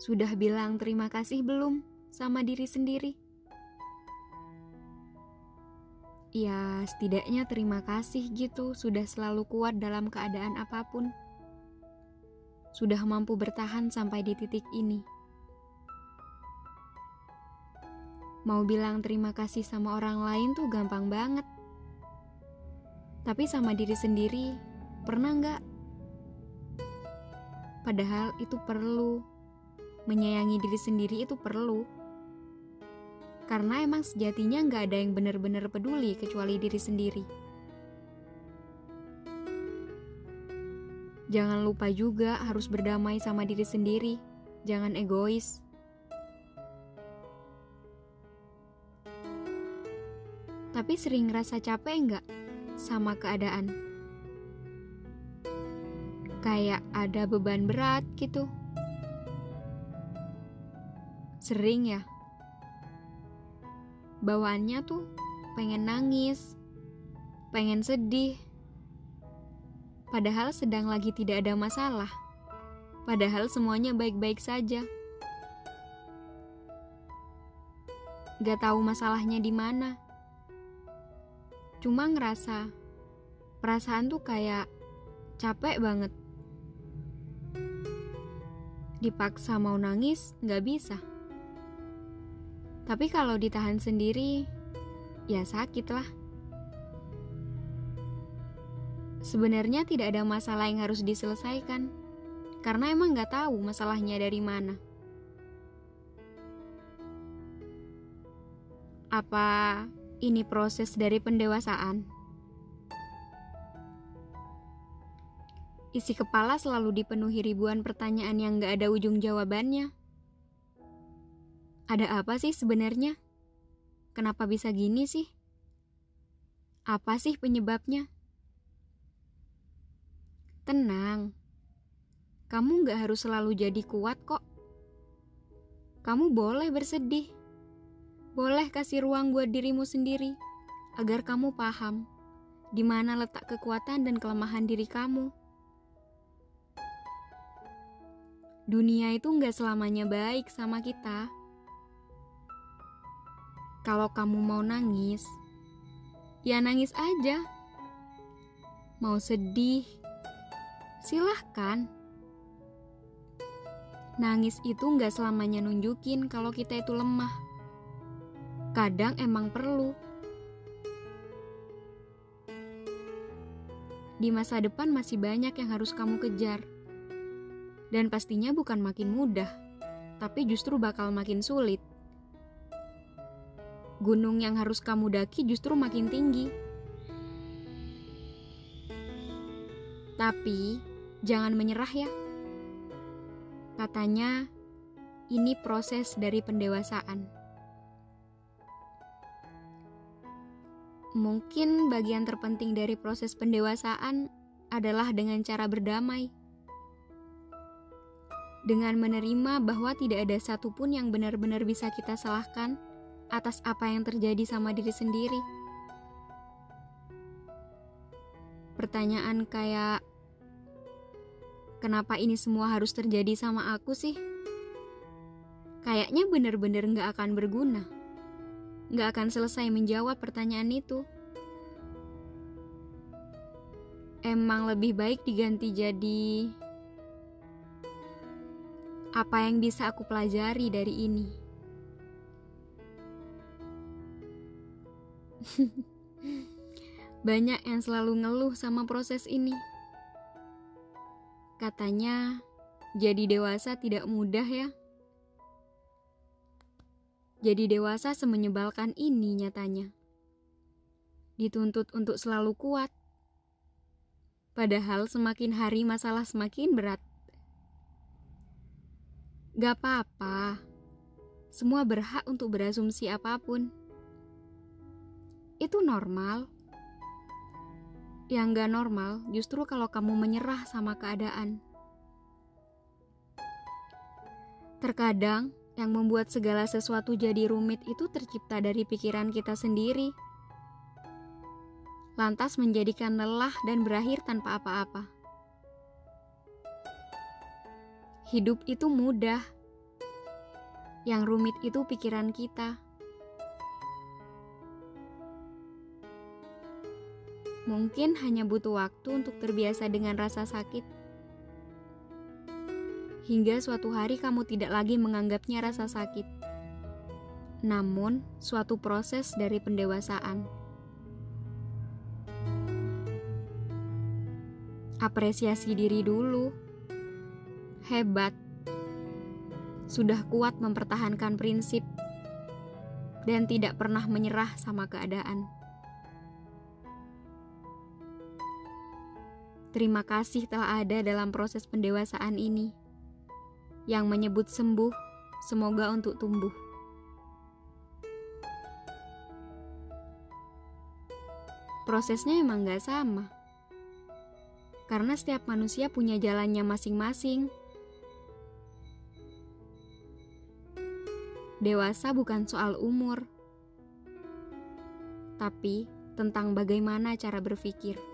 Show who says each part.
Speaker 1: Sudah bilang terima kasih belum sama diri sendiri? Ya, setidaknya terima kasih gitu, sudah selalu kuat dalam keadaan apa pun. Sudah mampu bertahan sampai di titik ini. Mau bilang terima kasih sama orang lain tuh gampang banget. Tapi sama diri sendiri, pernah nggak? Padahal itu perlu. Menyayangi diri sendiri itu perlu. Karena emang sejatinya nggak ada yang benar-benar peduli kecuali diri sendiri. Jangan lupa juga harus berdamai sama diri sendiri. Jangan egois. Tapi sering ngerasa capek nggak sama keadaan? Kayak ada beban berat gitu. Sering ya? Bawaannya tuh pengen nangis, pengen sedih. Padahal sedang lagi tidak ada masalah. Padahal semuanya baik-baik saja. Gak tahu masalahnya di mana Cuma ngerasa perasaan tuh kayak capek banget. Dipaksa mau nangis nggak bisa. Tapi kalau ditahan sendiri, ya sakit lah. Sebenarnya tidak ada masalah yang harus diselesaikan, karena emang nggak tahu masalahnya dari mana. Apa ini proses dari pendewasaan. Isi kepala selalu dipenuhi ribuan pertanyaan yang gak ada ujung jawabannya. Ada apa sih sebenarnya? Kenapa bisa gini sih? Apa sih penyebabnya? Tenang, kamu gak harus selalu jadi kuat kok. Kamu boleh bersedih boleh kasih ruang buat dirimu sendiri agar kamu paham di mana letak kekuatan dan kelemahan diri kamu. Dunia itu nggak selamanya baik sama kita. Kalau kamu mau nangis, ya nangis aja. Mau sedih, silahkan. Nangis itu nggak selamanya nunjukin kalau kita itu lemah kadang emang perlu. Di masa depan masih banyak yang harus kamu kejar. Dan pastinya bukan makin mudah, tapi justru bakal makin sulit. Gunung yang harus kamu daki justru makin tinggi. Tapi jangan menyerah ya. Katanya, ini proses dari pendewasaan. Mungkin bagian terpenting dari proses pendewasaan adalah dengan cara berdamai. Dengan menerima bahwa tidak ada satupun yang benar-benar bisa kita salahkan atas apa yang terjadi sama diri sendiri. Pertanyaan kayak, kenapa ini semua harus terjadi sama aku sih? Kayaknya benar-benar gak akan berguna nggak akan selesai menjawab pertanyaan itu. Emang lebih baik diganti jadi apa yang bisa aku pelajari dari ini. Banyak yang selalu ngeluh sama proses ini. Katanya, jadi dewasa tidak mudah ya. Jadi dewasa semenyebalkan ini nyatanya. Dituntut untuk selalu kuat. Padahal semakin hari masalah semakin berat. Gak apa-apa. Semua berhak untuk berasumsi apa pun. Itu normal. Yang gak normal justru kalau kamu menyerah sama keadaan. Terkadang yang membuat segala sesuatu jadi rumit itu tercipta dari pikiran kita sendiri. Lantas menjadikan lelah dan berakhir tanpa apa-apa. Hidup itu mudah Yang rumit itu pikiran kita. Mungkin hanya butuh waktu untuk terbiasa dengan rasa sakit. Hingga suatu hari kamu tidak lagi menganggapnya rasa sakit. Namun, suatu proses dari pendewasaan. Apresiasi diri dulu. Hebat. Sudah kuat mempertahankan prinsip dan tidak pernah menyerah sama keadaan. Terima kasih telah ada dalam proses pendewasaan ini. Yang menyebut sembuh, semoga untuk tumbuh. Prosesnya emang gak sama. Karena setiap manusia punya jalannya masing-masing. Dewasa bukan soal umur, tapi tentang bagaimana cara berpikir.